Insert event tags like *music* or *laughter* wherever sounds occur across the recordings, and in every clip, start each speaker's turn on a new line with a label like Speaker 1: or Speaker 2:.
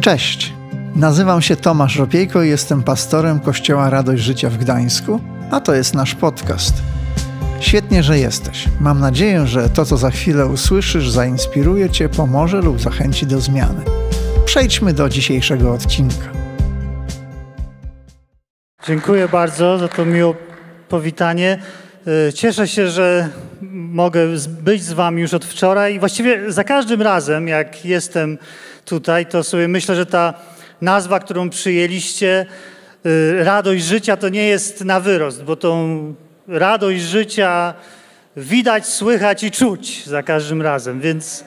Speaker 1: Cześć, nazywam się Tomasz Ropiejko i jestem pastorem Kościoła Radość Życia w Gdańsku, a to jest nasz podcast. Świetnie, że jesteś. Mam nadzieję, że to, co za chwilę usłyszysz, zainspiruje Cię, pomoże lub zachęci do zmiany. Przejdźmy do dzisiejszego odcinka.
Speaker 2: Dziękuję bardzo za to miłe powitanie. Y, Cieszę się, że mogę być z Wami już od wczoraj. Właściwie za każdym razem, jak jestem tutaj, to sobie myślę, że ta nazwa, którą przyjęliście, y, radość życia, to nie jest na wyrost, bo tą radość życia widać, słychać i czuć za każdym razem. Więc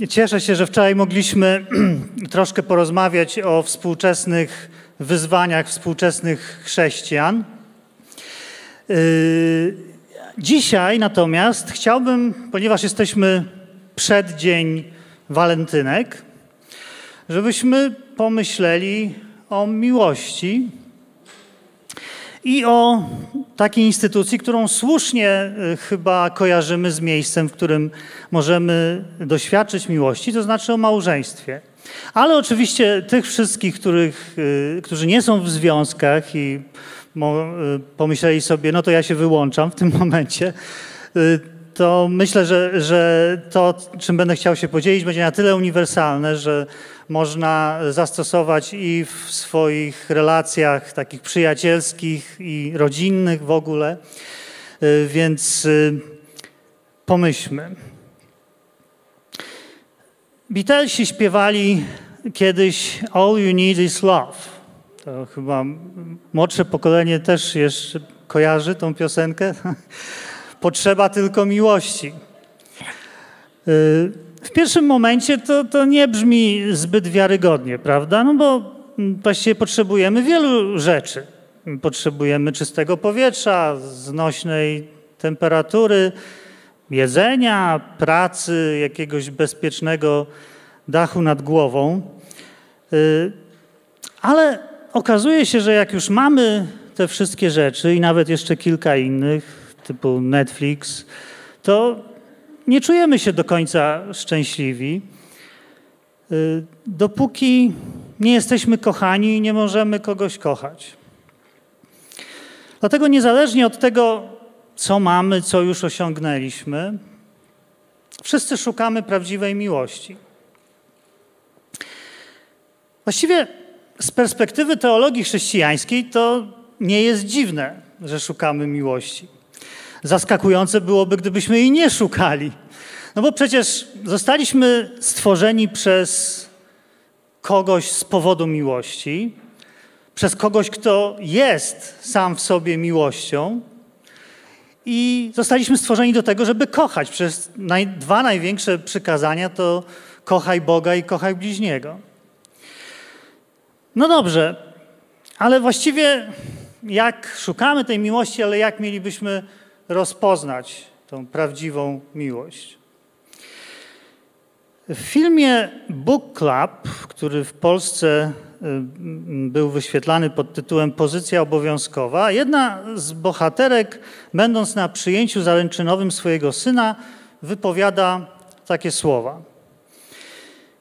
Speaker 2: y, cieszę się, że wczoraj mogliśmy *clears throat* troszkę porozmawiać o współczesnych wyzwaniach współczesnych chrześcijan. Yy, Dzisiaj natomiast chciałbym, ponieważ jesteśmy przed dzień walentynek, żebyśmy pomyśleli o miłości i o takiej instytucji, którą słusznie y, chyba kojarzymy z miejscem, w którym możemy doświadczyć miłości, to znaczy o małżeństwie. Ale oczywiście tych wszystkich, których, y, którzy nie są w związkach i y, pomyśleli sobie, no to ja się wyłączam w tym *laughs* momencie, to myślę, że, że to, czym będę chciał się podzielić, będzie na tyle uniwersalne, że można zastosować i w swoich relacjach takich przyjacielskich i rodzinnych w ogóle. Y, Więc y, pomyślmy. Beatlesi śpiewali kiedyś All You Need Is Love. To chyba młodsze pokolenie też jeszcze kojarzy tą piosenkę. *laughs* Potrzeba tylko miłości. Y, W pierwszym momencie to, to nie brzmi zbyt wiarygodnie, prawda? No bo mm, właściwie potrzebujemy wielu rzeczy. Potrzebujemy czystego powietrza, znośnej temperatury, jedzenia, pracy, jakiegoś bezpiecznego dachu nad głową. Y, Ale okazuje się, że jak już mamy te wszystkie rzeczy i nawet jeszcze kilka innych, typu Netflix, to nie czujemy się do końca szczęśliwi, y, dopóki nie jesteśmy kochani i nie możemy kogoś kochać. Dlatego niezależnie od tego, co mamy, co już osiągnęliśmy, wszyscy szukamy prawdziwej miłości. Właściwie z perspektywy teologii chrześcijańskiej to nie jest dziwne, że szukamy miłości. Zaskakujące byłoby, gdybyśmy jej nie szukali. No bo przecież zostaliśmy stworzeni przez kogoś z powodu miłości, przez kogoś, kto jest sam w sobie miłością. I zostaliśmy stworzeni do tego, żeby kochać. Przez naj, dwa największe przykazania to kochaj Boga i kochaj bliźniego. No dobrze, ale właściwie jak szukamy tej miłości, ale jak mielibyśmy rozpoznać tą prawdziwą miłość? W filmie Book Club, który w Polsce y, był wyświetlany pod tytułem Pozycja obowiązkowa, jedna z bohaterek, będąc na przyjęciu zaręczynowym swojego syna, wypowiada takie słowa.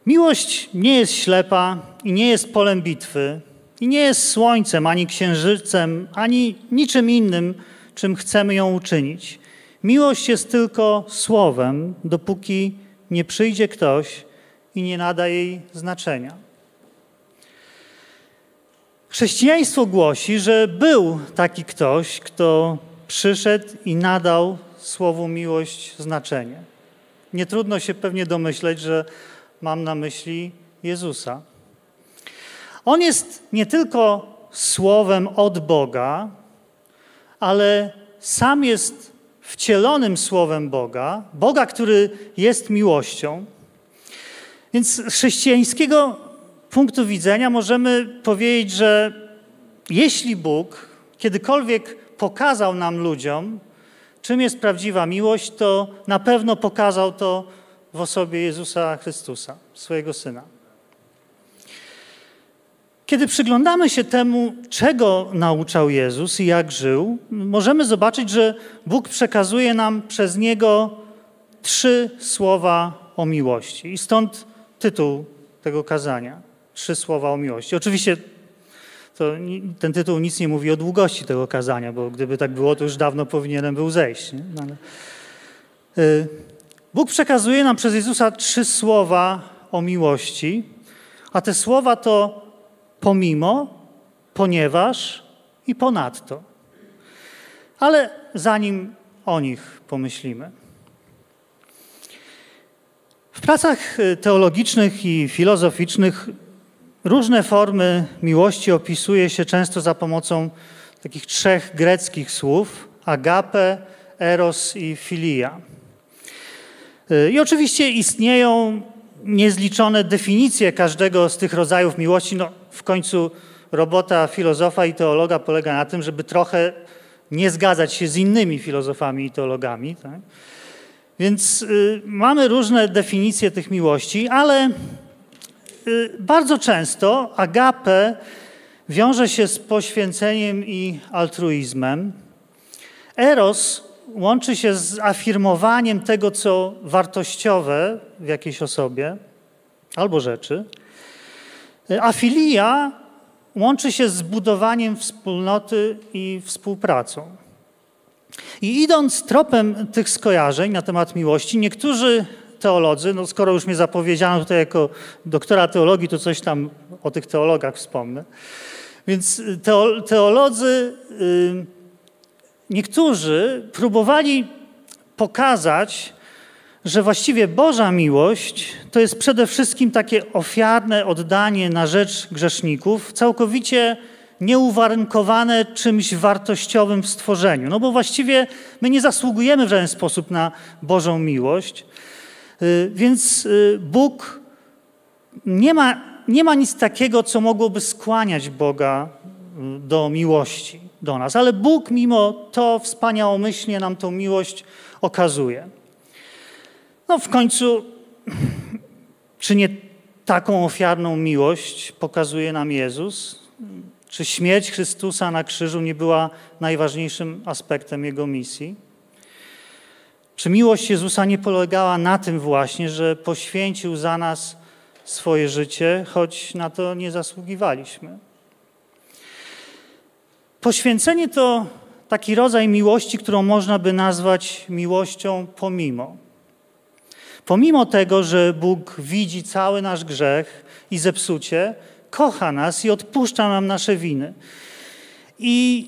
Speaker 2: Miłość nie jest ślepa i nie jest polem bitwy, i nie jest słońcem, ani księżycem, ani niczym innym, czym chcemy ją uczynić. Miłość jest tylko słowem, dopóki nie przyjdzie ktoś i nie nada jej znaczenia. Chrześcijaństwo głosi, że był taki ktoś, kto przyszedł i nadał słowu miłość znaczenie. Nie trudno się pewnie domyśleć, że mam na myśli Jezusa. On jest nie tylko słowem od Boga, ale sam jest wcielonym słowem Boga, Boga, który jest miłością. Więc z chrześcijańskiego punktu widzenia możemy powiedzieć, że jeśli Bóg kiedykolwiek pokazał nam ludziom, czym jest prawdziwa miłość, to na pewno pokazał to w osobie Jezusa Chrystusa, swojego Syna. Kiedy przyglądamy się temu, czego nauczał Jezus i jak żył, możemy zobaczyć, że Bóg przekazuje nam przez Niego trzy słowa o miłości. I stąd tytuł tego kazania. Trzy słowa o miłości. Oczywiście to ten tytuł nic nie mówi o długości tego kazania, bo gdyby tak było, to już dawno powinienem był zejść. No ale... Y, Bóg przekazuje nam przez Jezusa trzy słowa o miłości, a te słowa to pomimo, ponieważ i ponadto. Ale zanim o nich pomyślimy. W pracach y, teologicznych i filozoficznych różne formy miłości opisuje się często za pomocą takich trzech greckich słów: agape, eros i filia. Y, I oczywiście istnieją niezliczone definicje każdego z tych rodzajów miłości. No, w końcu robota filozofa i teologa polega na tym, żeby trochę nie zgadzać się z innymi filozofami i teologami. Tak? Więc y, mamy różne definicje tych miłości, ale y, bardzo często agape wiąże się z poświęceniem i altruizmem. Eros łączy się z afirmowaniem tego, co wartościowe w jakiejś osobie albo rzeczy. A filia łączy się z budowaniem wspólnoty i współpracą. I idąc tropem tych skojarzeń na temat miłości, niektórzy teolodzy, no skoro już mnie zapowiedziano tutaj jako doktora teologii, to coś tam o tych teologach wspomnę. Więc teolodzy, niektórzy próbowali pokazać, że właściwie Boża miłość to jest przede wszystkim takie ofiarne oddanie na rzecz grzeszników, całkowicie nieuwarunkowane czymś wartościowym w stworzeniu. No bo właściwie my nie zasługujemy w żaden sposób na Bożą miłość, y, więc y, Bóg nie ma, nie ma nic takiego, co mogłoby skłaniać Boga y, do miłości do nas, ale Bóg mimo to wspaniałomyślnie nam tą miłość okazuje. No w końcu, czy nie taką ofiarną miłość pokazuje nam Jezus? Czy śmierć Chrystusa na krzyżu nie była najważniejszym aspektem Jego misji? Czy miłość Jezusa nie polegała na tym właśnie, że poświęcił za nas swoje życie, choć na to nie zasługiwaliśmy? Poświęcenie to taki rodzaj miłości, którą można by nazwać miłością pomimo. Pomimo tego, że Bóg widzi cały nasz grzech i zepsucie, kocha nas i odpuszcza nam nasze winy. I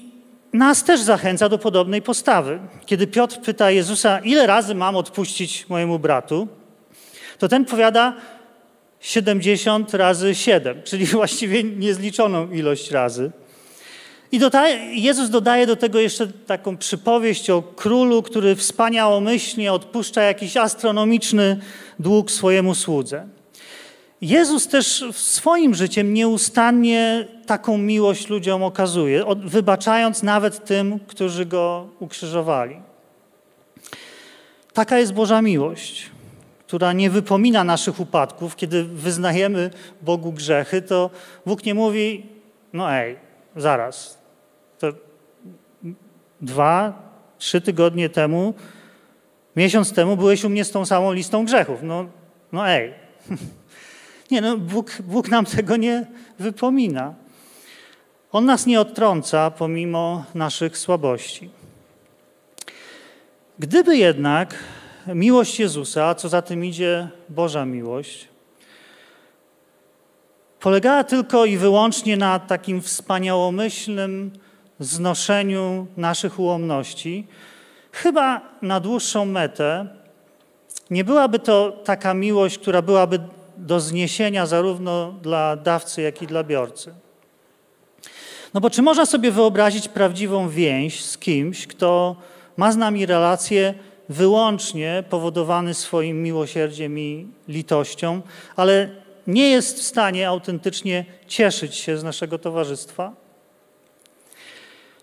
Speaker 2: nas też zachęca do podobnej postawy. Kiedy Piotr pyta Jezusa, ile razy mam odpuścić mojemu bratu, to ten powiada 70 razy 7, czyli *laughs* właściwie niezliczoną ilość razy. I Jezus dodaje do tego jeszcze taką przypowieść o królu, który wspaniałomyślnie odpuszcza jakiś astronomiczny dług swojemu słudze. Jezus też swoim życiem nieustannie taką miłość ludziom okazuje, wybaczając nawet tym, którzy go ukrzyżowali. Taka jest Boża miłość, która nie wypomina naszych upadków. Kiedy wyznajemy Bogu grzechy, to Bóg nie mówi, no ej, zaraz, to dwa, trzy tygodnie temu, miesiąc temu byłeś u mnie z tą samą listą grzechów. No, no ej. *laughs* Nie, no Bóg, Bóg nam tego nie wypomina. On nas nie odtrąca pomimo naszych słabości. Gdyby jednak miłość Jezusa, a co za tym idzie Boża miłość, polegała tylko i wyłącznie na takim wspaniałomyślnym znoszeniu naszych ułomności, chyba na dłuższą metę nie byłaby to taka miłość, która byłaby do zniesienia zarówno dla dawcy, jak i dla biorcy. No bo czy można sobie wyobrazić prawdziwą więź z kimś, kto ma z nami relację wyłącznie powodowany swoim miłosierdziem i litością, ale nie jest w stanie autentycznie cieszyć się z naszego towarzystwa?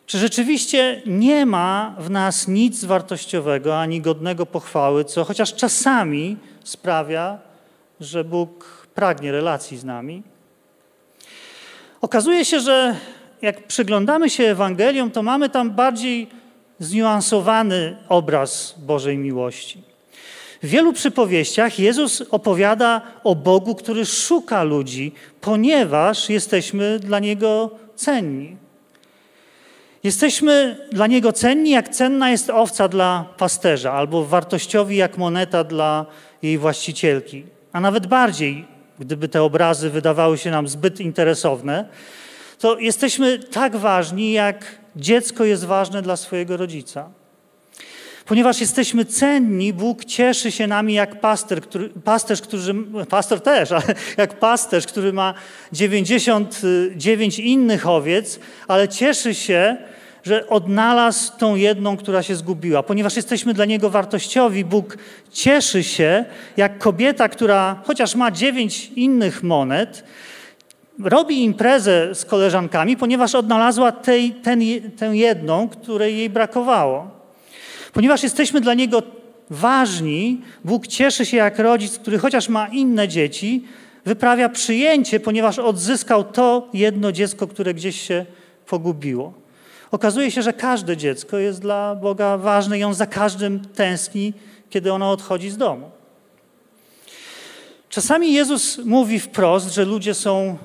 Speaker 2: Czy rzeczywiście nie ma w nas nic wartościowego ani godnego pochwały, co chociaż czasami sprawia, że Bóg pragnie relacji z nami? Okazuje się, że jak przyglądamy się Ewangeliom, to mamy tam bardziej zniuansowany obraz Bożej miłości. W wielu przypowieściach Jezus opowiada o Bogu, który szuka ludzi, ponieważ jesteśmy dla Niego cenni. Jesteśmy dla Niego cenni, jak cenna jest owca dla pasterza, albo wartościowi jak moneta dla jej właścicielki. A nawet bardziej, gdyby te obrazy wydawały się nam zbyt interesowne, to jesteśmy tak ważni, jak dziecko jest ważne dla swojego rodzica. Ponieważ jesteśmy cenni, Bóg cieszy się nami jak pasterz, który, pasterz, który, pastor też, ale *laughs* jak pasterz, który ma 99 innych owiec, ale cieszy się, że odnalazł tą jedną, która się zgubiła. Ponieważ jesteśmy dla Niego wartościowi, Bóg cieszy się, jak kobieta, która chociaż ma dziewięć innych monet, robi imprezę z koleżankami, ponieważ odnalazła tej, ten, tę jedną, której jej brakowało. Ponieważ jesteśmy dla Niego ważni, Bóg cieszy się jak rodzic, który chociaż ma inne dzieci, wyprawia przyjęcie, ponieważ odzyskał to jedno dziecko, które gdzieś się pogubiło. Okazuje się, że każde dziecko jest dla Boga ważne i On za każdym tęskni, kiedy ono odchodzi z domu. Czasami Jezus mówi wprost, że ludzie są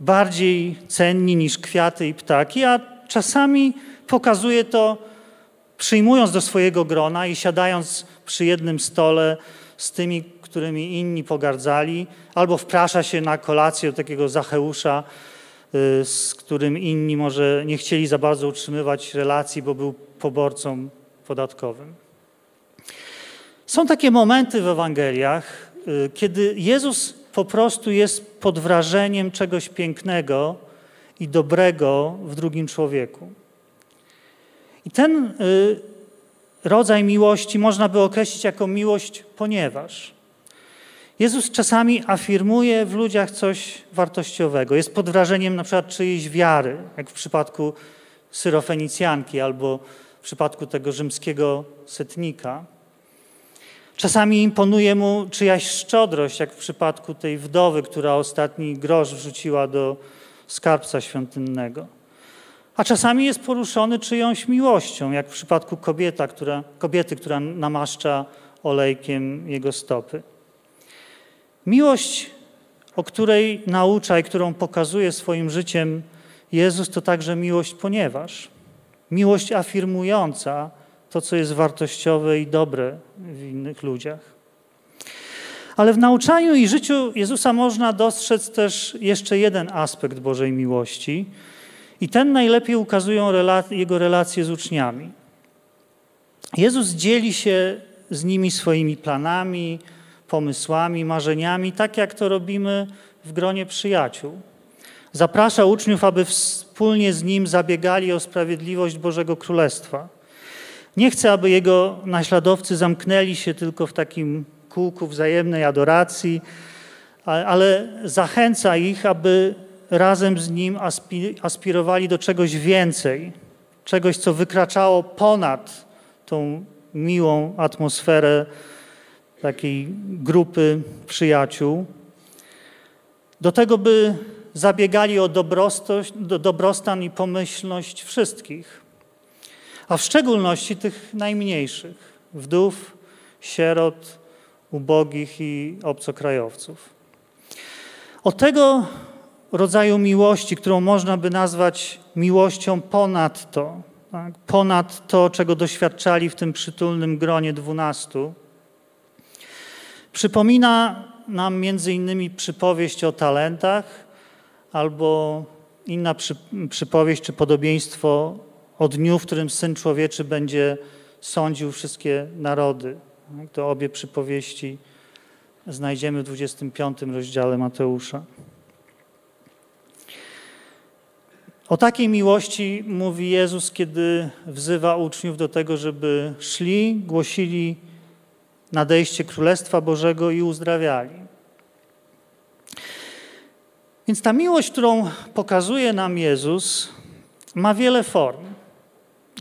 Speaker 2: bardziej cenni niż kwiaty i ptaki, a czasami pokazuje to przyjmując do swojego grona i siadając przy jednym stole z tymi, którymi inni pogardzali, albo wprasza się na kolację do takiego Zacheusza, y, z którym inni może nie chcieli za bardzo utrzymywać relacji, bo był poborcą podatkowym. Są takie momenty w Ewangeliach, y, kiedy Jezus po prostu jest pod wrażeniem czegoś pięknego i dobrego w drugim człowieku. I ten y, rodzaj miłości można by określić jako miłość, ponieważ Jezus czasami afirmuje w ludziach coś wartościowego. Jest pod wrażeniem na przykład czyjejś wiary, jak w przypadku syrofenicjanki albo w przypadku tego rzymskiego setnika. Czasami imponuje mu czyjaś szczodrość, jak w przypadku tej wdowy, która ostatni grosz wrzuciła do skarbca świątynnego a czasami jest poruszony czyjąś miłością, jak w przypadku kobieta, która, kobiety, która namaszcza olejkiem jego stopy. Miłość, o której naucza i którą pokazuje swoim życiem Jezus, to także miłość, ponieważ miłość afirmująca to, co jest wartościowe i dobre w innych ludziach. Ale w nauczaniu i życiu Jezusa można dostrzec też jeszcze jeden aspekt Bożej miłości – i ten najlepiej ukazują jego relacje z uczniami. Jezus dzieli się z nimi swoimi planami, pomysłami, marzeniami, tak jak to robimy w gronie przyjaciół. Zaprasza uczniów, aby wspólnie z nim zabiegali o sprawiedliwość Bożego Królestwa. Nie chce, aby jego naśladowcy zamknęli się tylko w takim kółku wzajemnej adoracji, ale zachęca ich, aby razem z nim aspirowali do czegoś więcej, czegoś, co wykraczało ponad tą miłą atmosferę takiej grupy przyjaciół, do tego, by zabiegali o dobrostan i pomyślność wszystkich, a w szczególności tych najmniejszych, wdów, sierot, ubogich i obcokrajowców. Od tego rodzaju miłości, którą można by nazwać miłością ponad to, tak? ponad to, czego doświadczali w tym przytulnym gronie dwunastu. Przypomina nam między innymi przypowieść o talentach albo inna przy, przypowieść czy podobieństwo o dniu, w którym Syn Człowieczy będzie sądził wszystkie narody. Tak? To obie przypowieści znajdziemy w 25 rozdziale Mateusza. O takiej miłości mówi Jezus, kiedy wzywa uczniów do tego, żeby szli, głosili nadejście Królestwa Bożego i uzdrawiali. Więc ta miłość, którą pokazuje nam Jezus, ma wiele form.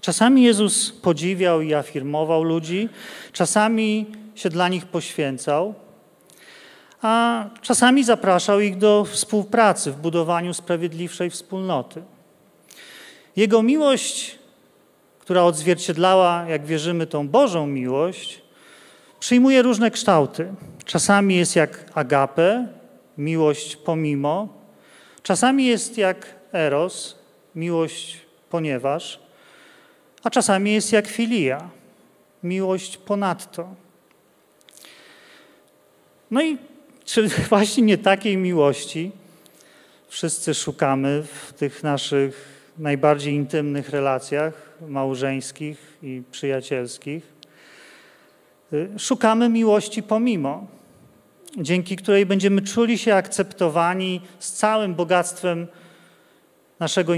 Speaker 2: Czasami Jezus podziwiał i afirmował ludzi, czasami się dla nich poświęcał, a czasami zapraszał ich do współpracy w budowaniu sprawiedliwszej wspólnoty. Jego miłość, która odzwierciedlała, jak wierzymy, tą Bożą miłość, przyjmuje różne kształty. Czasami jest jak agape, miłość pomimo, czasami jest jak eros, miłość ponieważ, a czasami jest jak filia, miłość ponadto. No i czy *laughs* właśnie nie takiej miłości wszyscy szukamy w tych naszych najbardziej intymnych relacjach małżeńskich i przyjacielskich? Szukamy miłości pomimo, dzięki której będziemy czuli się akceptowani z całym bogactwem naszego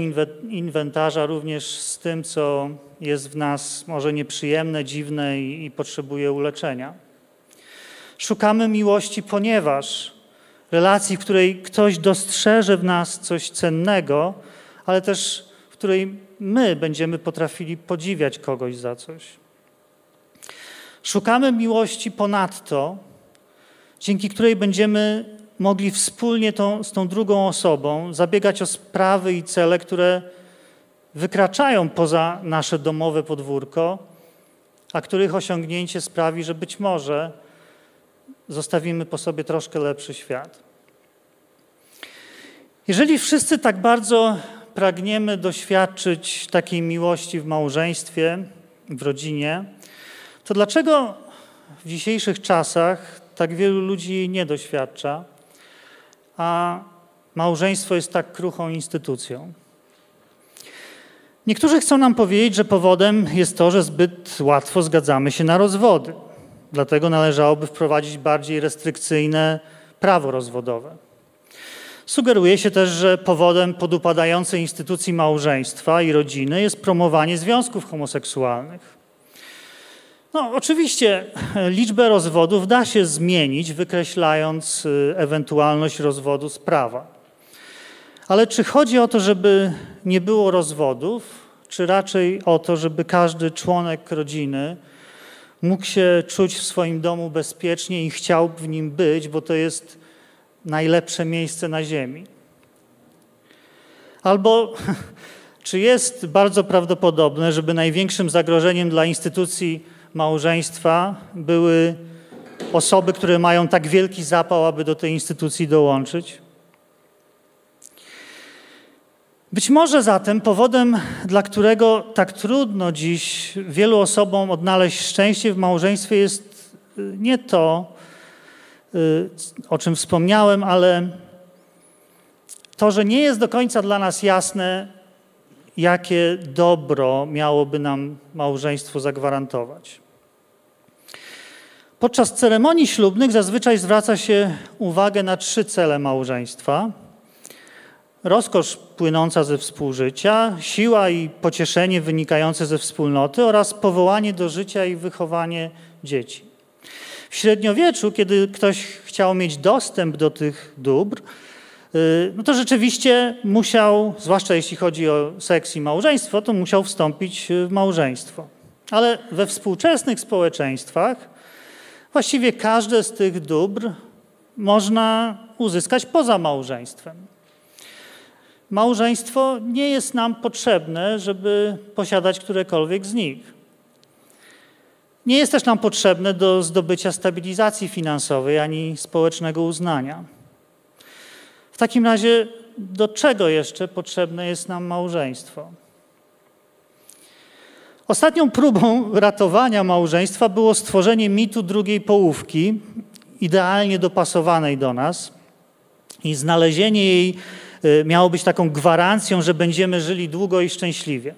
Speaker 2: inwentarza, również z tym, co jest w nas może nieprzyjemne, dziwne i, i potrzebuje uleczenia. Szukamy miłości, ponieważ relacji, w której ktoś dostrzeże w nas coś cennego, ale też w której my będziemy potrafili podziwiać kogoś za coś. Szukamy miłości ponadto, dzięki której będziemy mogli wspólnie tą, z tą drugą osobą zabiegać o sprawy i cele, które wykraczają poza nasze domowe podwórko, a których osiągnięcie sprawi, że być może zostawimy po sobie troszkę lepszy świat. Jeżeli wszyscy tak bardzo pragniemy doświadczyć takiej miłości w małżeństwie, w rodzinie, to dlaczego w dzisiejszych czasach tak wielu ludzi jej nie doświadcza, a małżeństwo jest tak kruchą instytucją? Niektórzy chcą nam powiedzieć, że powodem jest to, że zbyt łatwo zgadzamy się na rozwody. Dlatego należałoby wprowadzić bardziej restrykcyjne prawo rozwodowe. Sugeruje się też, że powodem podupadającej instytucji małżeństwa i rodziny jest promowanie związków homoseksualnych. No, oczywiście liczbę rozwodów da się zmienić, wykreślając y, ewentualność rozwodu z prawa. Ale czy chodzi o to, żeby nie było rozwodów, czy raczej o to, żeby każdy członek rodziny mógł się czuć w swoim domu bezpiecznie i chciał w nim być, bo to jest najlepsze miejsce na ziemi. Albo *laughs* czy jest bardzo prawdopodobne, żeby największym zagrożeniem dla instytucji małżeństwa były osoby, które mają tak wielki zapał, aby do tej instytucji dołączyć? Być może zatem powodem, dla którego tak trudno dziś wielu osobom odnaleźć szczęście w małżeństwie, jest nie to, o czym wspomniałem, ale to, że nie jest do końca dla nas jasne, jakie dobro miałoby nam małżeństwo zagwarantować. Podczas ceremonii ślubnych zazwyczaj zwraca się uwagę na trzy cele małżeństwa – rozkosz płynąca ze współżycia, siła i pocieszenie wynikające ze wspólnoty oraz powołanie do życia i wychowanie dzieci. W średniowieczu, kiedy ktoś chciał mieć dostęp do tych dóbr, y, no to rzeczywiście musiał, zwłaszcza jeśli chodzi o seks i małżeństwo, to musiał wstąpić w małżeństwo. Ale we współczesnych społeczeństwach właściwie każde z tych dóbr można uzyskać poza małżeństwem. Małżeństwo nie jest nam potrzebne, żeby posiadać którekolwiek z nich. Nie jest też nam potrzebne do zdobycia stabilizacji finansowej ani społecznego uznania. W takim razie, do czego jeszcze potrzebne jest nam małżeństwo? Ostatnią próbą ratowania małżeństwa było stworzenie mitu drugiej połówki, idealnie dopasowanej do nas, i znalezienie jej Y, miało być taką gwarancją, że będziemy żyli długo i szczęśliwie.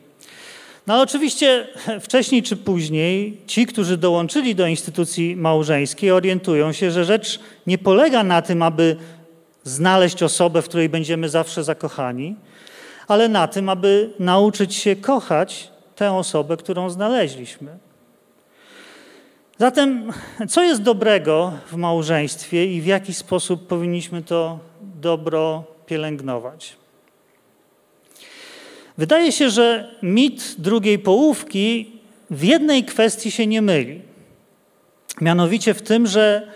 Speaker 2: No ale oczywiście *laughs* wcześniej czy później ci, którzy dołączyli do instytucji małżeńskiej, orientują się, że rzecz nie polega na tym, aby znaleźć osobę, w której będziemy zawsze zakochani, ale na tym, aby nauczyć się kochać tę osobę, którą znaleźliśmy. Zatem, co jest dobrego w małżeństwie i w jaki sposób powinniśmy to dobro pielęgnować. Wydaje się, że mit drugiej połówki w jednej kwestii się nie myli. Mianowicie w tym, że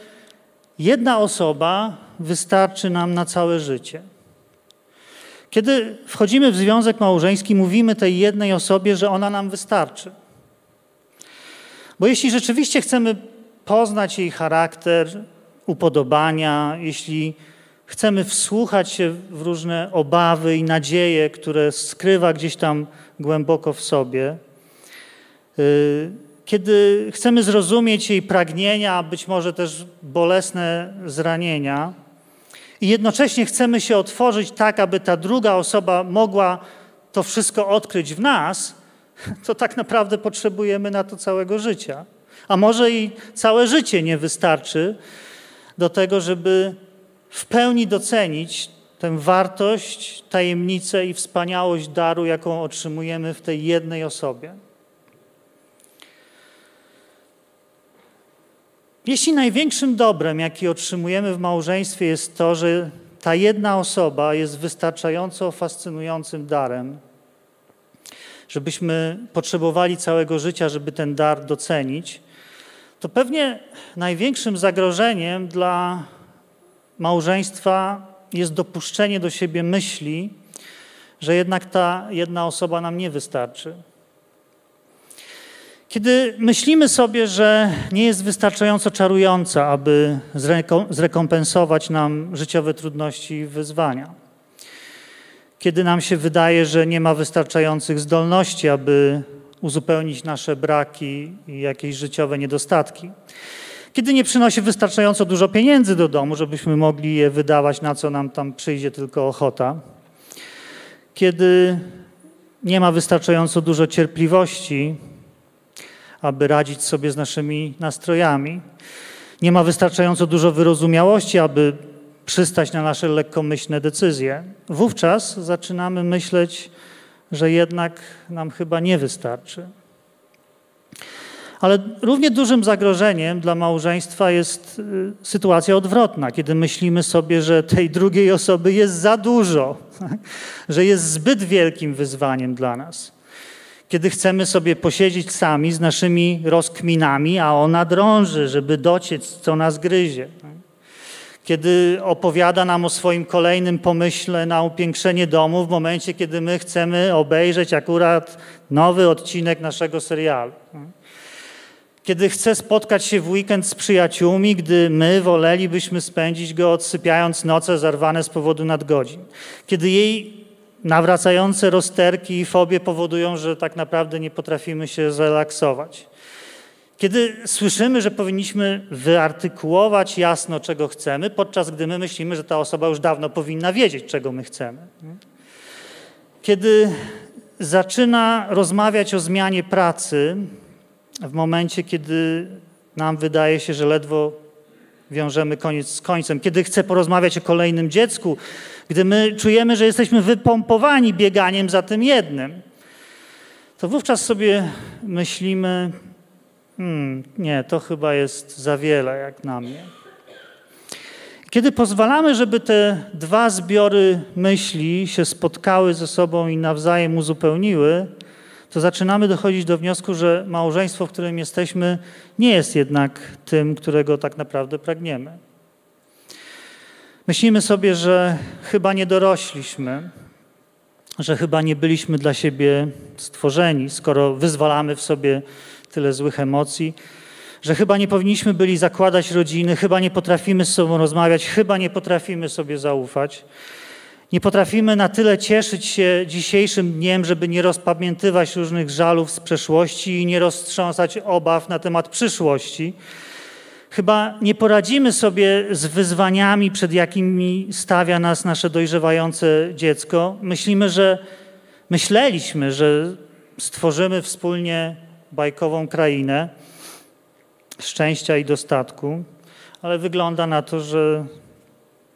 Speaker 2: jedna osoba wystarczy nam na całe życie. Kiedy wchodzimy w związek małżeński, mówimy tej jednej osobie, że ona nam wystarczy. Bo jeśli rzeczywiście chcemy poznać jej charakter, upodobania, jeśli chcemy wsłuchać się w różne obawy i nadzieje, które skrywa gdzieś tam głęboko w sobie, y, kiedy chcemy zrozumieć jej pragnienia, być może też bolesne zranienia, i jednocześnie chcemy się otworzyć tak, aby ta druga osoba mogła to wszystko odkryć w nas, *laughs* to tak naprawdę potrzebujemy na to całego życia. A może i całe życie nie wystarczy do tego, żeby w pełni docenić tę wartość, tajemnicę i wspaniałość daru, jaką otrzymujemy w tej jednej osobie. Jeśli największym dobrem, jaki otrzymujemy w małżeństwie, jest to, że ta jedna osoba jest wystarczająco fascynującym darem, żebyśmy potrzebowali całego życia, żeby ten dar docenić, to pewnie największym zagrożeniem dla małżeństwa jest dopuszczenie do siebie myśli, że jednak ta jedna osoba nam nie wystarczy. Kiedy myślimy sobie, że nie jest wystarczająco czarująca, aby zrekompensować nam życiowe trudności i wyzwania, kiedy nam się wydaje, że nie ma wystarczających zdolności, aby uzupełnić nasze braki i jakieś życiowe niedostatki, kiedy nie przynosi wystarczająco dużo pieniędzy do domu, żebyśmy mogli je wydawać na co nam tam przyjdzie tylko ochota, kiedy nie ma wystarczająco dużo cierpliwości, aby radzić sobie z naszymi nastrojami. Nie ma wystarczająco dużo wyrozumiałości, aby przystać na nasze lekkomyślne decyzje. Wówczas zaczynamy myśleć, że jednak nam chyba nie wystarczy. Ale równie dużym zagrożeniem dla małżeństwa jest y, sytuacja odwrotna, kiedy myślimy sobie, że tej drugiej osoby jest za dużo, *laughs* że jest zbyt wielkim wyzwaniem dla nas kiedy chcemy sobie posiedzieć sami z naszymi rozkminami, a ona drąży, żeby dociec, co nas gryzie. Kiedy opowiada nam o swoim kolejnym pomyśle na upiększenie domu, w momencie, kiedy my chcemy obejrzeć akurat nowy odcinek naszego serialu. Kiedy chce spotkać się w weekend z przyjaciółmi, gdy my wolelibyśmy spędzić go odsypiając noce zarwane z powodu nadgodzin. Kiedy jej nawracające rozterki i fobie powodują, że tak naprawdę nie potrafimy się zrelaksować. Kiedy słyszymy, że powinniśmy wyartykułować jasno, czego chcemy, podczas gdy my myślimy, że ta osoba już dawno powinna wiedzieć, czego my chcemy. Kiedy zaczyna rozmawiać o zmianie pracy, w momencie, kiedy nam wydaje się, że ledwo wiążemy koniec z końcem, kiedy chce porozmawiać o kolejnym dziecku, gdy my czujemy, że jesteśmy wypompowani bieganiem za tym jednym, to wówczas sobie myślimy, hmm, nie, to chyba jest za wiele jak na mnie. Kiedy pozwalamy, żeby te dwa zbiory myśli się spotkały ze sobą i nawzajem uzupełniły, to zaczynamy dochodzić do wniosku, że małżeństwo, w którym jesteśmy, nie jest jednak tym, którego tak naprawdę pragniemy. Myślimy sobie, że chyba nie dorośliśmy, że chyba nie byliśmy dla siebie stworzeni, skoro wyzwalamy w sobie tyle złych emocji, że chyba nie powinniśmy byli zakładać rodziny, chyba nie potrafimy z sobą rozmawiać, chyba nie potrafimy sobie zaufać. Nie potrafimy na tyle cieszyć się dzisiejszym dniem, żeby nie rozpamiętywać różnych żalów z przeszłości i nie roztrząsać obaw na temat przyszłości. Chyba nie poradzimy sobie z wyzwaniami, przed jakimi stawia nas nasze dojrzewające dziecko. Myślimy, że myśleliśmy, że stworzymy wspólnie bajkową krainę szczęścia i dostatku, ale wygląda na to, że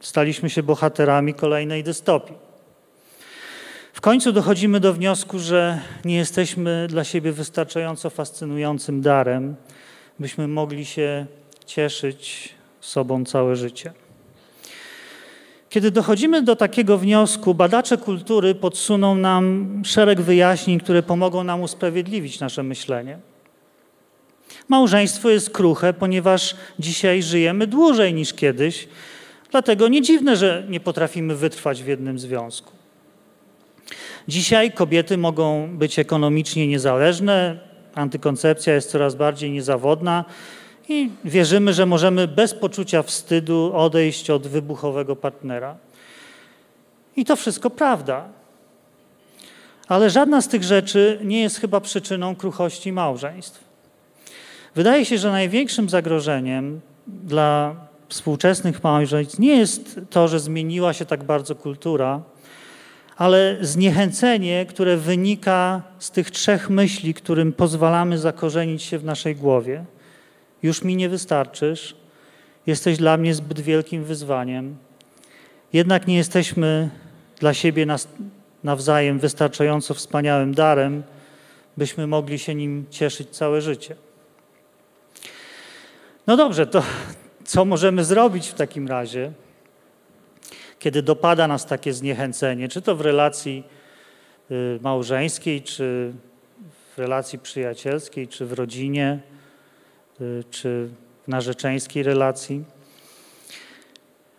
Speaker 2: staliśmy się bohaterami kolejnej dystopii. W końcu dochodzimy do wniosku, że nie jesteśmy dla siebie wystarczająco fascynującym darem, byśmy mogli się cieszyć sobą całe życie. Kiedy dochodzimy do takiego wniosku, badacze kultury podsuną nam szereg wyjaśnień, które pomogą nam usprawiedliwić nasze myślenie. Małżeństwo jest kruche, ponieważ dzisiaj żyjemy dłużej niż kiedyś, dlatego nie dziwne, że nie potrafimy wytrwać w jednym związku. Dzisiaj kobiety mogą być ekonomicznie niezależne, antykoncepcja jest coraz bardziej niezawodna, i wierzymy, że możemy bez poczucia wstydu odejść od wybuchowego partnera. I to wszystko prawda. Ale żadna z tych rzeczy nie jest chyba przyczyną kruchości małżeństw. Wydaje się, że największym zagrożeniem dla współczesnych małżeństw nie jest to, że zmieniła się tak bardzo kultura, ale zniechęcenie, które wynika z tych trzech myśli, którym pozwalamy zakorzenić się w naszej głowie. Już mi nie wystarczysz, jesteś dla mnie zbyt wielkim wyzwaniem. Jednak nie jesteśmy dla siebie nawzajem wystarczająco wspaniałym darem, byśmy mogli się nim cieszyć całe życie. No dobrze, to co możemy zrobić w takim razie, kiedy dopada nas takie zniechęcenie, czy to w relacji y, małżeńskiej, czy w relacji przyjacielskiej, czy w rodzinie, y, czy w narzeczeńskiej relacji?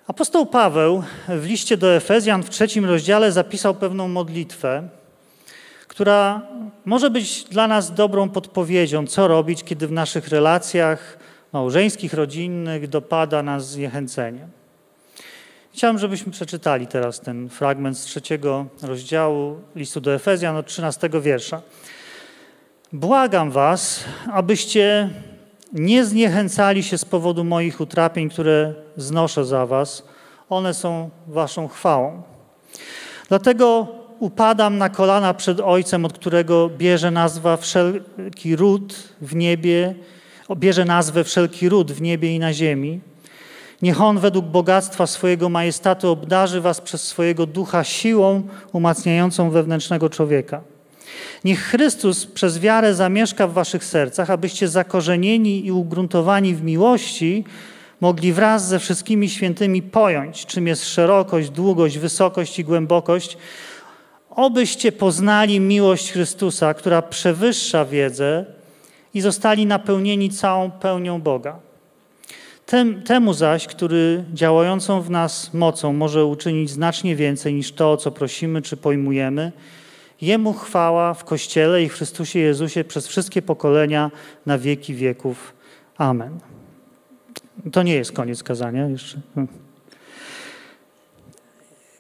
Speaker 2: Apostoł Paweł w liście do Efezjan w trzecim rozdziale zapisał pewną modlitwę, która może być dla nas dobrą podpowiedzią, co robić, kiedy w naszych relacjach małżeńskich, rodzinnych dopada nas zniechęcenie. Chciałem, żebyśmy przeczytali teraz ten fragment z trzeciego rozdziału listu do Efezjan od 13 wiersza. Błagam was, abyście nie zniechęcali się z powodu moich utrapień, które znoszę za was. One są waszą chwałą. Dlatego upadam na kolana przed Ojcem, od którego bierze nazwa wszelki ród w niebie bierze nazwę wszelki ród w niebie i na ziemi. Niech On według bogactwa swojego majestatu obdarzy was przez swojego ducha siłą umacniającą wewnętrznego człowieka. Niech Chrystus przez wiarę zamieszka w waszych sercach, abyście zakorzenieni i ugruntowani w miłości mogli wraz ze wszystkimi świętymi pojąć, czym jest szerokość, długość, wysokość i głębokość, obyście poznali miłość Chrystusa, która przewyższa wiedzę i zostali napełnieni całą pełnią Boga. Tem, temu zaś, który działającą w nas mocą może uczynić znacznie więcej niż to, o co prosimy czy pojmujemy, Jemu chwała w Kościele i w Chrystusie Jezusie przez wszystkie pokolenia na wieki wieków. Amen. To nie jest koniec kazania jeszcze.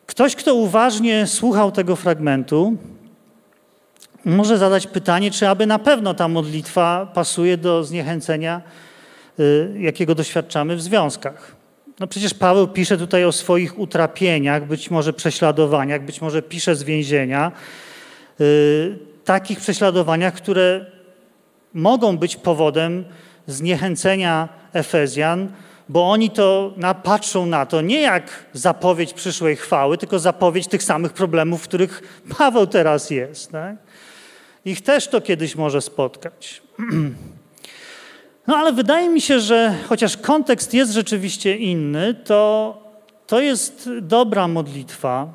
Speaker 2: Ktoś, kto uważnie słuchał tego fragmentu, może zadać pytanie, czy aby na pewno ta modlitwa pasuje do zniechęcenia, y, jakiego doświadczamy w związkach. No przecież Paweł pisze tutaj o swoich utrapieniach, być może prześladowaniach, być może pisze z więzienia, y, takich prześladowaniach, które mogą być powodem zniechęcenia Efezjan, bo oni to patrzą na to nie jak zapowiedź przyszłej chwały, tylko zapowiedź tych samych problemów, w których Paweł teraz jest. Tak? Ich też to kiedyś może spotkać. No ale wydaje mi się, że chociaż kontekst jest rzeczywiście inny, to to jest dobra modlitwa,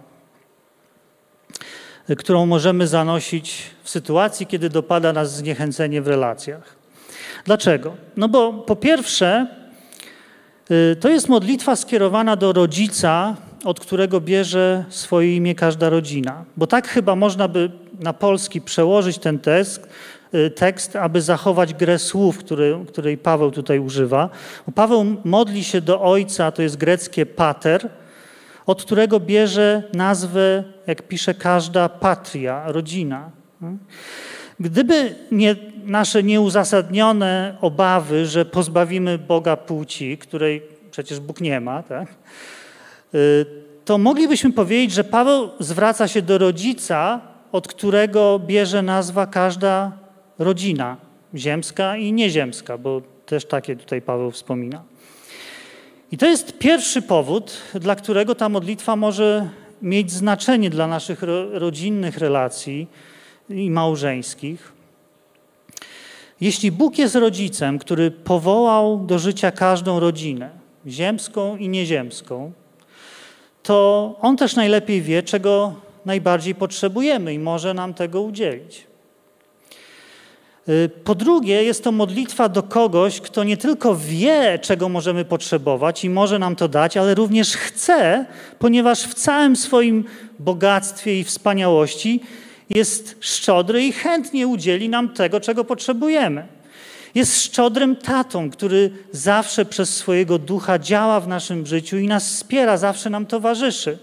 Speaker 2: którą możemy zanosić w sytuacji, kiedy dopada nas zniechęcenie w relacjach. Dlaczego? No bo po pierwsze, y, to jest modlitwa skierowana do rodzica, od którego bierze swoje imię każda rodzina. Bo tak chyba można by na polski przełożyć ten tekst, y, tekst aby zachować grę słów, który, której Paweł tutaj używa. Paweł modli się do Ojca, to jest greckie pater, od którego bierze nazwę, jak pisze każda patria, rodzina. Gdyby nie nasze nieuzasadnione obawy, że pozbawimy Boga płci, której przecież Bóg nie ma, tak? Y, to moglibyśmy powiedzieć, że Paweł zwraca się do rodzica, od którego bierze nazwa każda rodzina, ziemska i nieziemska, bo też takie tutaj Paweł wspomina. I to jest pierwszy powód, dla którego ta modlitwa może mieć znaczenie dla naszych rodzinnych relacji i małżeńskich. Jeśli Bóg jest rodzicem, który powołał do życia każdą rodzinę, ziemską i nieziemską, to On też najlepiej wie, czego najbardziej potrzebujemy i może nam tego udzielić. Y, po drugie, jest to modlitwa do kogoś, kto nie tylko wie, czego możemy potrzebować i może nam to dać, ale również chce, ponieważ w całym swoim bogactwie i wspaniałości jest szczodry i chętnie udzieli nam tego, czego potrzebujemy. Jest szczodrym tatą, który zawsze przez swojego ducha działa w naszym życiu i nas wspiera, zawsze nam towarzyszy.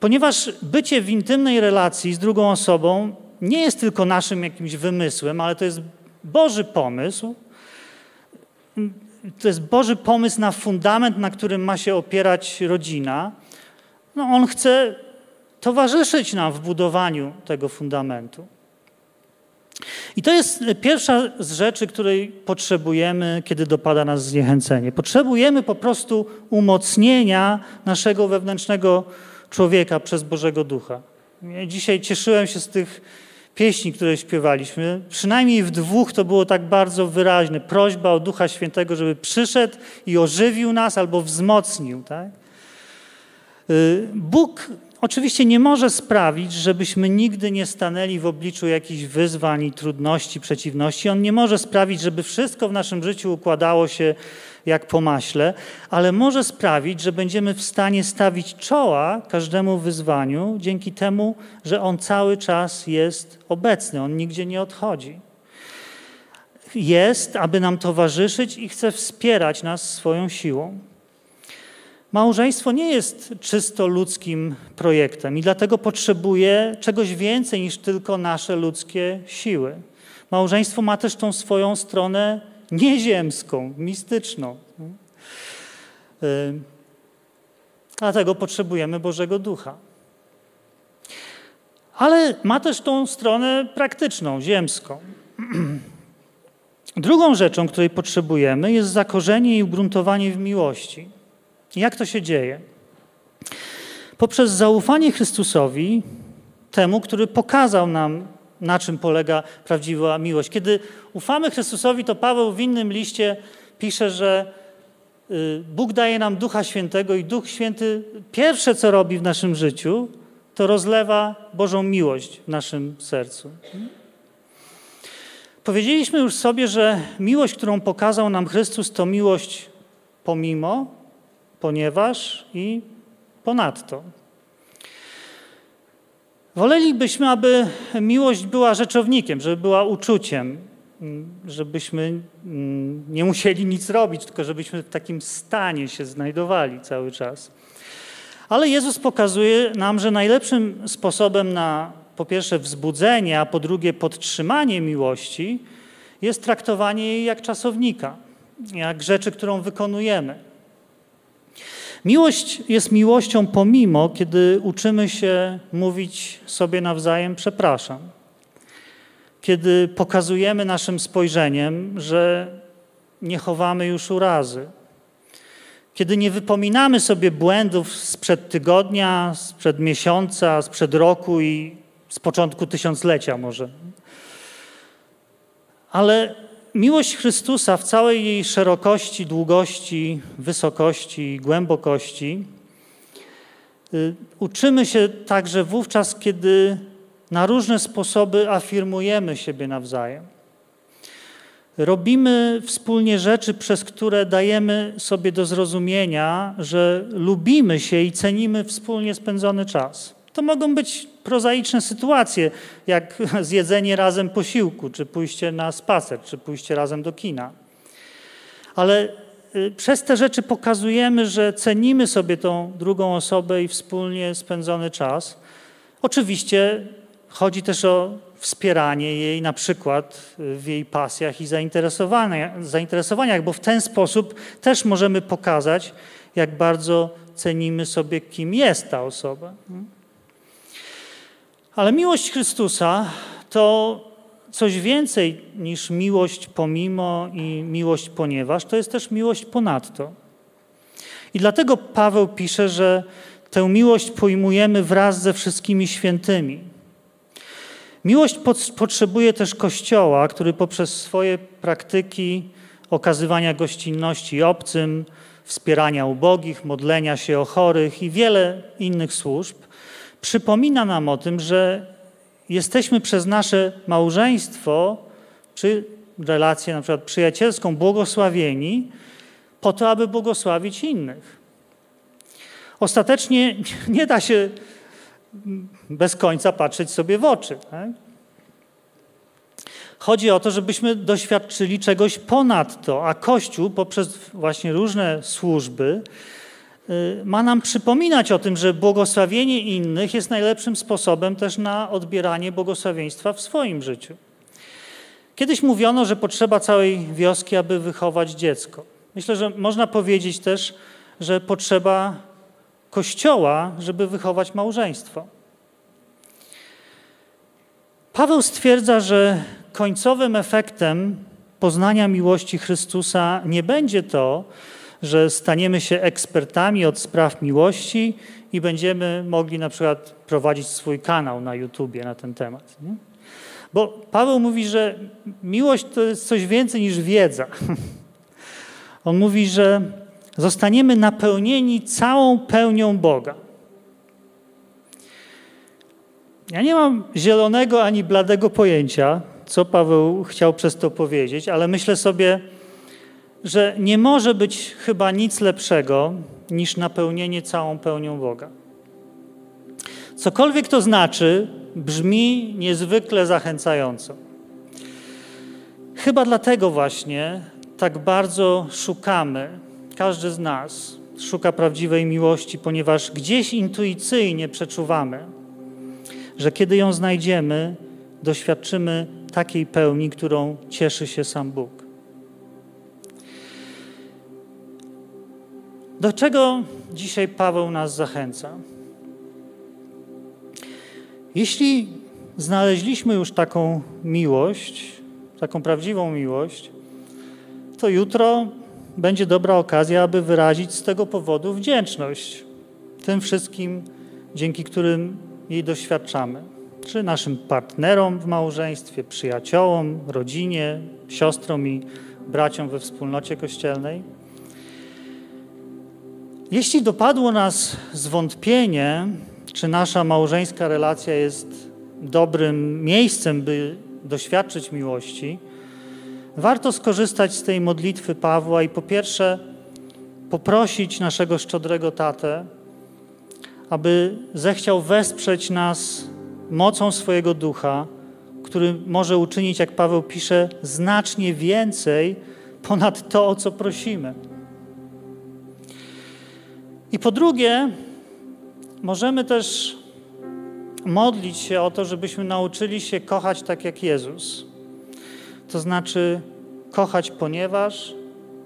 Speaker 2: Ponieważ bycie w intymnej relacji z drugą osobą nie jest tylko naszym jakimś wymysłem, ale to jest Boży pomysł. To jest Boży pomysł na fundament, na którym ma się opierać rodzina. No, on chce towarzyszyć nam w budowaniu tego fundamentu. I to jest pierwsza z rzeczy, której potrzebujemy, kiedy dopada nas zniechęcenie. Potrzebujemy po prostu umocnienia naszego wewnętrznego człowieka przez Bożego Ducha. Ja dzisiaj cieszyłem się z tych pieśni, które śpiewaliśmy. Przynajmniej w dwóch to było tak bardzo wyraźne. Prośba o Ducha Świętego, żeby przyszedł i ożywił nas albo wzmocnił. Tak? Y, Bóg oczywiście nie może sprawić, żebyśmy nigdy nie stanęli w obliczu jakichś wyzwań i trudności, przeciwności. On nie może sprawić, żeby wszystko w naszym życiu układało się jak po maśle, ale może sprawić, że będziemy w stanie stawić czoła każdemu wyzwaniu dzięki temu, że On cały czas jest obecny, On nigdzie nie odchodzi. Jest, aby nam towarzyszyć i chce wspierać nas swoją siłą. Małżeństwo nie jest czysto ludzkim projektem i dlatego potrzebuje czegoś więcej niż tylko nasze ludzkie siły. Małżeństwo ma też tą swoją stronę nieziemską, mistyczną. Y, dlatego potrzebujemy Bożego Ducha. Ale ma też tą stronę praktyczną, ziemską. *clears throat* Drugą rzeczą, której potrzebujemy, jest zakorzenie i ugruntowanie w miłości. Jak to się dzieje? Poprzez zaufanie Chrystusowi, temu, który pokazał nam, na czym polega prawdziwa miłość. Kiedy ufamy Chrystusowi, to Paweł w innym liście pisze, że y, Bóg daje nam Ducha Świętego i Duch Święty pierwsze, co robi w naszym życiu, to rozlewa Bożą miłość w naszym sercu. Powiedzieliśmy już sobie, że miłość, którą pokazał nam Chrystus, to miłość pomimo, ponieważ i ponadto. Wolelibyśmy, aby miłość była rzeczownikiem, żeby była uczuciem, żebyśmy mm, nie musieli nic robić, tylko żebyśmy w takim stanie się znajdowali cały czas. Ale Jezus pokazuje nam, że najlepszym sposobem na po pierwsze wzbudzenie, a po drugie podtrzymanie miłości jest traktowanie jej jak czasownika, jak rzeczy, którą wykonujemy. Miłość jest miłością pomimo, kiedy uczymy się mówić sobie nawzajem przepraszam. Kiedy pokazujemy naszym spojrzeniem, że nie chowamy już urazy. Kiedy nie wypominamy sobie błędów sprzed tygodnia, sprzed miesiąca, sprzed roku i z początku tysiąclecia może. Ale miłość Chrystusa w całej jej szerokości, długości, wysokości i głębokości y, uczymy się także wówczas, kiedy na różne sposoby afirmujemy siebie nawzajem. Robimy wspólnie rzeczy, przez które dajemy sobie do zrozumienia, że lubimy się i cenimy wspólnie spędzony czas. To mogą być prozaiczne sytuacje, jak *laughs* zjedzenie razem posiłku, czy pójście na spacer, czy pójście razem do kina. Ale y, przez te rzeczy pokazujemy, że cenimy sobie tą drugą osobę i wspólnie spędzony czas. Oczywiście chodzi też o wspieranie jej na przykład w jej pasjach i zainteresowaniach, bo w ten sposób też możemy pokazać, jak bardzo cenimy sobie, kim jest ta osoba. Ale miłość Chrystusa to coś więcej niż miłość pomimo i miłość ponieważ, to jest też miłość ponadto. I dlatego Paweł pisze, że tę miłość pojmujemy wraz ze wszystkimi świętymi. Miłość potrzebuje też Kościoła, który poprzez swoje praktyki okazywania gościnności obcym, wspierania ubogich, modlenia się o chorych i wiele innych służb przypomina nam o tym, że jesteśmy przez nasze małżeństwo czy relację na przykład przyjacielską błogosławieni po to, aby błogosławić innych. Ostatecznie *laughs* nie da się bez końca patrzeć sobie w oczy. Tak? Chodzi o to, żebyśmy doświadczyli czegoś ponad to, a Kościół poprzez właśnie różne służby ma nam przypominać o tym, że błogosławienie innych jest najlepszym sposobem też na odbieranie błogosławieństwa w swoim życiu. Kiedyś mówiono, że potrzeba całej wioski, aby wychować dziecko. Myślę, że można powiedzieć też, że potrzeba Kościoła, żeby wychować małżeństwo. Paweł stwierdza, że końcowym efektem poznania miłości Chrystusa nie będzie to, że staniemy się ekspertami od spraw miłości i będziemy mogli na przykład prowadzić swój kanał na YouTubie na ten temat. Nie? Bo Paweł mówi, że miłość to jest coś więcej niż wiedza. *laughs* On mówi, że zostaniemy napełnieni całą pełnią Boga. Ja nie mam zielonego ani bladego pojęcia, co Paweł chciał przez to powiedzieć, ale myślę sobie, że nie może być chyba nic lepszego niż napełnienie całą pełnią Boga. Cokolwiek to znaczy, brzmi niezwykle zachęcająco. Chyba dlatego właśnie tak bardzo szukamy, każdy z nas szuka prawdziwej miłości, ponieważ gdzieś intuicyjnie przeczuwamy, że kiedy ją znajdziemy, doświadczymy takiej pełni, którą cieszy się sam Bóg. Do czego dzisiaj Paweł nas zachęca? Jeśli znaleźliśmy już taką miłość, taką prawdziwą miłość, to jutro będzie dobra okazja, aby wyrazić z tego powodu wdzięczność tym wszystkim, dzięki którym jej doświadczamy. Czy naszym partnerom w małżeństwie, przyjaciołom, rodzinie, siostrom i braciom we wspólnocie kościelnej. Jeśli dopadło nas zwątpienie, czy nasza małżeńska relacja jest dobrym miejscem, by doświadczyć miłości, warto skorzystać z tej modlitwy Pawła i po pierwsze poprosić naszego szczodrego tatę, aby zechciał wesprzeć nas mocą swojego ducha, który może uczynić, jak Paweł pisze, znacznie więcej ponad to, o co prosimy. I po drugie, możemy też modlić się o to, żebyśmy nauczyli się kochać tak jak Jezus. To znaczy kochać ponieważ,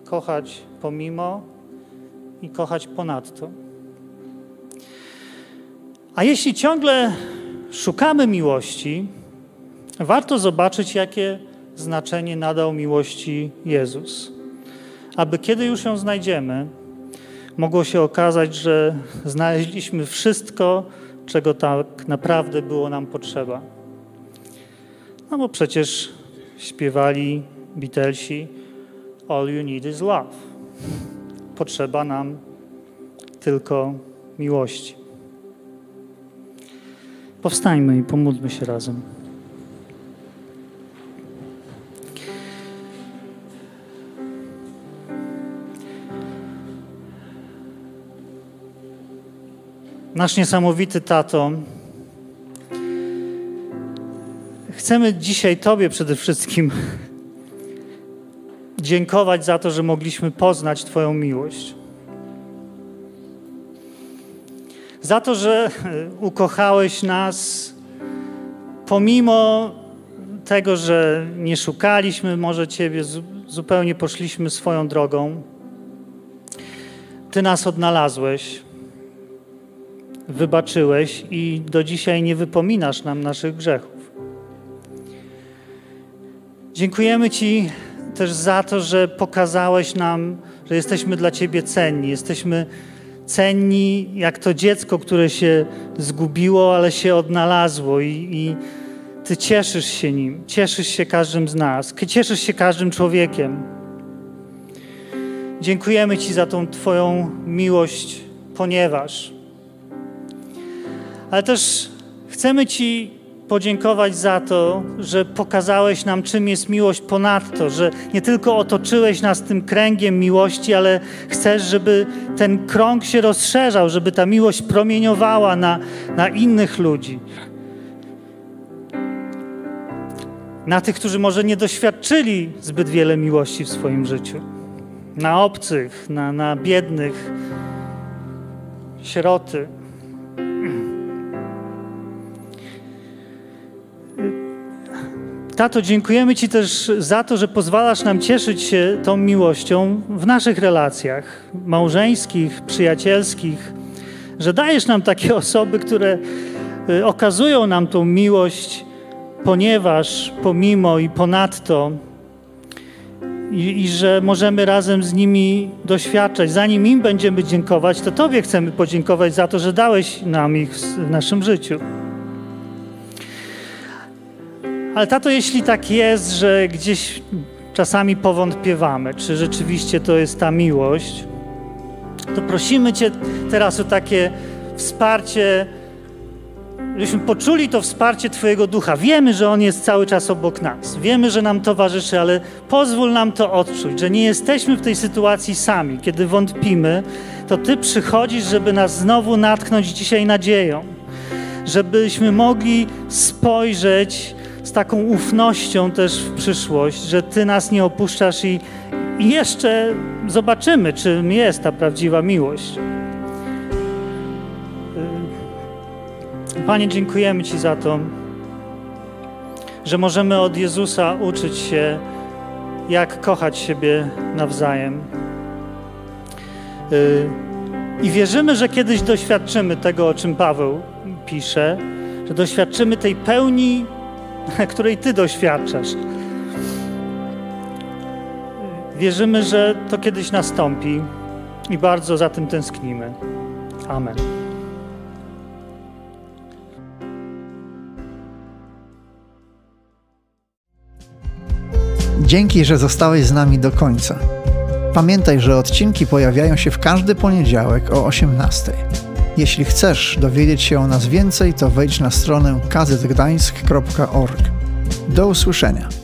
Speaker 2: kochać pomimo i kochać ponadto. A jeśli ciągle szukamy miłości, warto zobaczyć, jakie znaczenie nadał miłości Jezus. Aby kiedy już ją znajdziemy, mogło się okazać, że znaleźliśmy wszystko, czego tak naprawdę było nam potrzeba. No bo przecież śpiewali Beatlesi All you need is love. Potrzeba nam tylko miłości. Powstańmy i pomódlmy się razem. Nasz niesamowity tato, chcemy dzisiaj Tobie przede wszystkim *laughs* dziękować za to, że mogliśmy poznać Twoją miłość. za to, że *laughs* ukochałeś nas pomimo tego, że nie szukaliśmy może Ciebie, zupełnie poszliśmy swoją drogą. Ty nas odnalazłeś, wybaczyłeś i do dzisiaj nie wypominasz nam naszych grzechów. Dziękujemy Ci też za to, że pokazałeś nam, że jesteśmy dla Ciebie cenni, jesteśmy cenni jak to dziecko, które się zgubiło, ale się odnalazło i, i Ty cieszysz się nim, cieszysz się każdym z nas, cieszysz się każdym człowiekiem. Dziękujemy Ci za tą Twoją miłość, ponieważ. Ale też chcemy Ci podziękować za to, że pokazałeś nam, czym jest miłość ponadto, że nie tylko otoczyłeś nas tym kręgiem miłości, ale chcesz, żeby ten krąg się rozszerzał, żeby ta miłość promieniowała na, na innych ludzi. na tych, którzy może nie doświadczyli zbyt wiele miłości w swoim życiu, na obcych, na, na biednych, sieroty. Tato, dziękujemy Ci też za to, że pozwalasz nam cieszyć się tą miłością w naszych relacjach małżeńskich, przyjacielskich, że dajesz nam takie *laughs* osoby, które y, okazują nam tą miłość, ponieważ pomimo i ponadto, i, i, że możemy razem z nimi doświadczać. Zanim im będziemy dziękować, to Tobie chcemy podziękować za to, że dałeś nam ich w naszym życiu. Ale tato, jeśli tak jest, że gdzieś czasami powątpiewamy, czy rzeczywiście to jest ta miłość, to prosimy Cię teraz o takie wsparcie, żebyśmy poczuli to wsparcie Twojego ducha. Wiemy, że On jest cały czas obok nas, wiemy, że nam towarzyszy, ale pozwól nam to odczuć, że nie jesteśmy w tej sytuacji sami. Kiedy wątpimy, to Ty przychodzisz, żeby nas znowu natknąć dzisiaj nadzieją, żebyśmy mogli spojrzeć z taką ufnością też w przyszłość, że Ty nas nie opuszczasz i, i jeszcze zobaczymy, czym jest ta prawdziwa miłość. Panie, dziękujemy Ci za to, że możemy od Jezusa uczyć się, jak kochać siebie nawzajem. I wierzymy, że kiedyś doświadczymy tego, o czym Paweł pisze, że doświadczymy tej pełni *laughs* której Ty doświadczasz. Wierzymy, że to kiedyś nastąpi i bardzo za tym tęsknimy. Amen.
Speaker 1: Dzięki, że zostałeś z nami do końca. Pamiętaj, że odcinki pojawiają się w każdy poniedziałek o 18. Jeśli chcesz dowiedzieć się o nas więcej, to wejdź na stronę kazetgdańsk.org. Do usłyszenia.